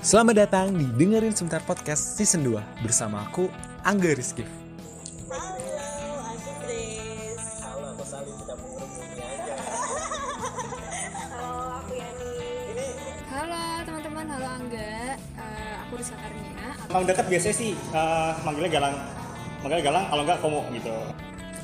Selamat datang di Dengerin Sebentar Podcast Season 2 bersama aku, Angga Rizky. Halo, aku Grace. Halo, aku Salim tidak mengerumuni aja. Halo, aku Yani. Halo teman-teman, halo Angga. Eh, aku Rizka Karnia. Emang dekat biasanya sih eh, manggilnya Galang. Manggilnya Galang, kalau enggak Komo gitu.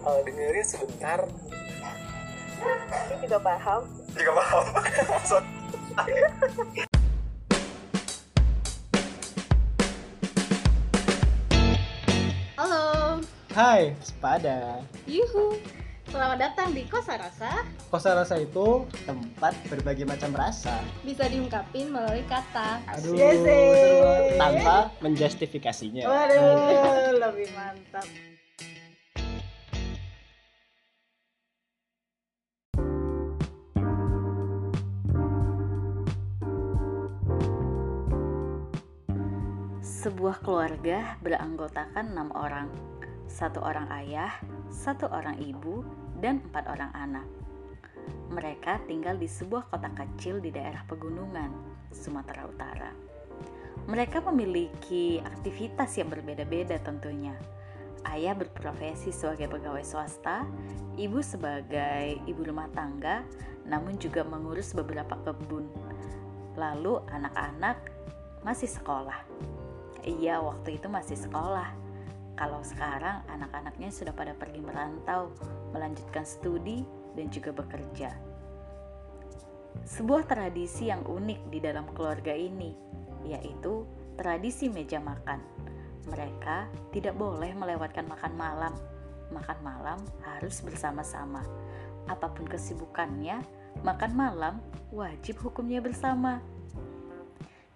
eh, dengerin sebentar. Ini juga paham. juga paham So, Halo, Hai, sepada. yuhu. Selamat datang di Kosa Rasa. Kosa rasa itu tempat berbagai macam rasa. Bisa diungkapin melalui kata. Aduh, Yes, seru banget. tanpa menjustifikasinya. Waduh, lebih mantap. Sebuah keluarga beranggotakan enam orang, satu orang ayah, satu orang ibu, dan empat orang anak. Mereka tinggal di sebuah kota kecil di daerah pegunungan, Sumatera Utara. Mereka memiliki aktivitas yang berbeda-beda tentunya. Ayah berprofesi sebagai pegawai swasta, ibu sebagai ibu rumah tangga, namun juga mengurus beberapa kebun. Lalu anak-anak masih sekolah. Iya, waktu itu masih sekolah. Kalau sekarang anak-anaknya sudah pada pergi merantau, melanjutkan studi dan juga bekerja. Sebuah tradisi yang unik di dalam keluarga ini, yaitu tradisi meja makan. Mereka tidak boleh melewatkan makan malam. Makan malam harus bersama-sama. Apa pun kesibukannya, makan malam wajib hukumnya bersama.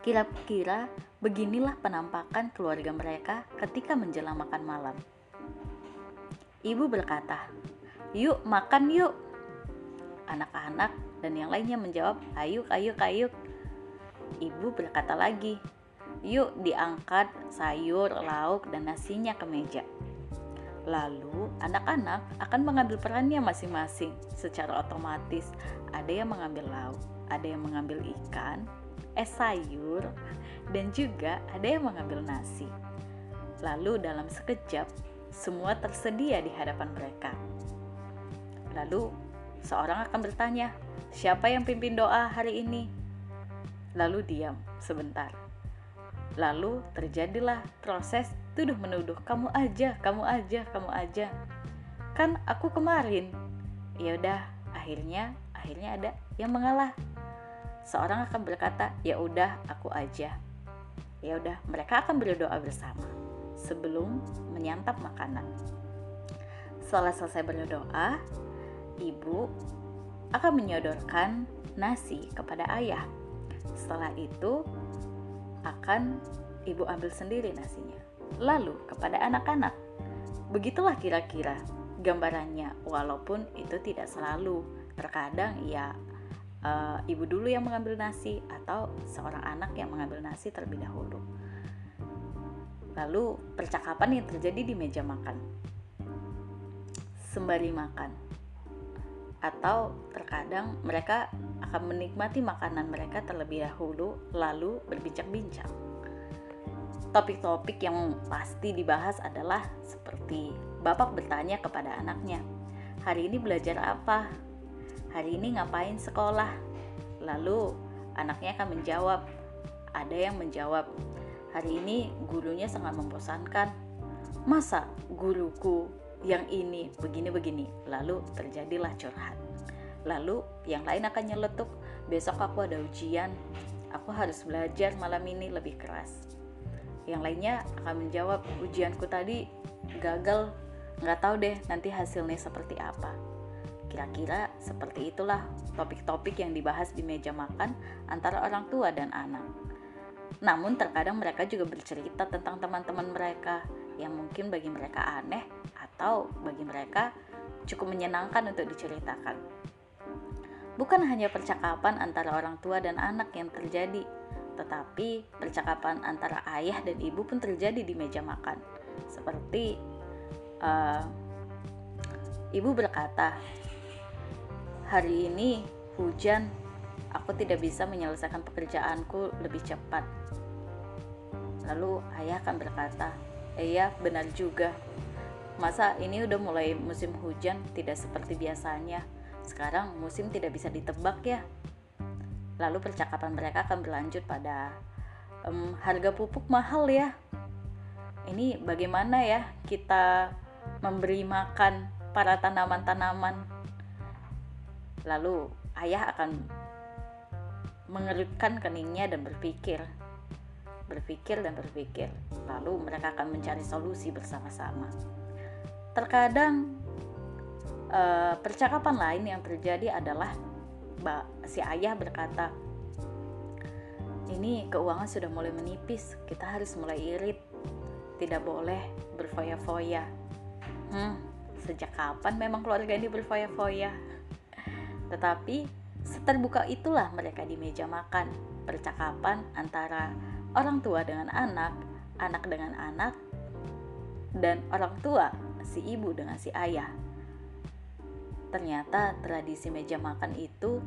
Kira-kira beginilah penampakan keluarga mereka ketika menjelang makan malam. Ibu berkata, "Yuk makan yuk." Anak-anak dan yang lainnya menjawab, "Ayo, ayo, ayo." Ibu berkata lagi, "Yuk diangkat sayur, lauk, dan nasinya ke meja." Lalu anak-anak akan mengambil perannya masing-masing secara otomatis. Ada yang mengambil lauk, ada yang mengambil ikan, es sayur, dan juga ada yang mengambil nasi. Lalu dalam sekejap, semua tersedia di hadapan mereka. Lalu seorang akan bertanya, siapa yang pimpin doa hari ini? Lalu diam sebentar. Lalu terjadilah proses tuduh menuduh, kamu aja, kamu aja, kamu aja. Kan aku kemarin. Ya udah, akhirnya akhirnya ada yang mengalah seorang akan berkata, "Ya udah, aku aja." Ya udah, mereka akan berdoa bersama sebelum menyantap makanan. Setelah selesai berdoa, ibu akan menyodorkan nasi kepada ayah. Setelah itu akan ibu ambil sendiri nasinya. Lalu kepada anak-anak. Begitulah kira-kira gambarannya walaupun itu tidak selalu. Terkadang ya uh, ibu dulu yang mengambil nasi atau seorang anak yang mengambil nasi terlebih dahulu. Lalu percakapan yang terjadi di meja makan. Sembari makan. Atau terkadang mereka akan menikmati makanan mereka terlebih dahulu lalu berbincang-bincang. Topik-topik yang pasti dibahas adalah seperti bapak bertanya kepada anaknya, "Hari ini belajar apa?" Hari ini ngapain sekolah? Lalu anaknya akan menjawab, ada yang menjawab, hari ini gurunya sangat membosankan. Masa guruku yang ini begini-begini? Lalu terjadilah curhat. Lalu yang lain akan nyeletuk, besok aku ada ujian, aku harus belajar malam ini lebih keras. Yang lainnya akan menjawab, ujianku tadi gagal, nggak tahu deh nanti hasilnya seperti apa. Kira-kira seperti itulah topik-topik yang dibahas di meja makan antara orang tua dan anak. Namun terkadang mereka juga bercerita tentang teman-teman mereka yang mungkin bagi mereka aneh atau bagi mereka cukup menyenangkan untuk diceritakan. Bukan hanya percakapan antara orang tua dan anak yang terjadi, tetapi percakapan antara ayah dan ibu pun terjadi di meja makan. Seperti uh, ibu berkata, "Hari ini hujan, aku tidak bisa menyelesaikan pekerjaanku lebih cepat." Lalu ayah akan berkata, "Iya, benar juga. Masa ini udah mulai musim hujan, tidak seperti biasanya." Sekarang musim tidak bisa ditebak ya. Lalu percakapan mereka akan berlanjut pada um, harga pupuk mahal ya. Ini bagaimana ya kita memberi makan para tanaman-tanaman. Lalu ayah akan mengerutkan keningnya dan berpikir, berpikir dan berpikir. Lalu mereka akan mencari solusi bersama-sama. Terkadang uh, percakapan lain yang terjadi adalah si ayah berkata, ini keuangan sudah mulai menipis, kita harus mulai irit, tidak boleh berfoya-foya. Hmm, sejak kapan memang keluarga ini berfoya-foya? Tetapi seterbuka itulah mereka di meja makan, percakapan antara orang tua dengan anak, anak dengan anak, dan orang tua si ibu dengan si ayah Ternyata tradisi meja makan itu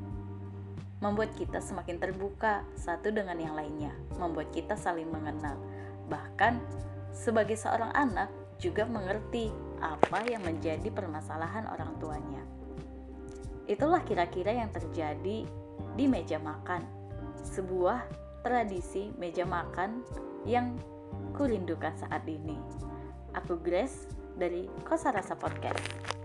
membuat kita semakin terbuka satu dengan yang lainnya, membuat kita saling mengenal. Bahkan sebagai seorang anak juga mengerti apa yang menjadi permasalahan orang tuanya. Itulah kira-kira yang terjadi di meja makan, sebuah tradisi meja makan yang kurindukan saat ini. Aku Grace dari Kosa Rasa Podcast.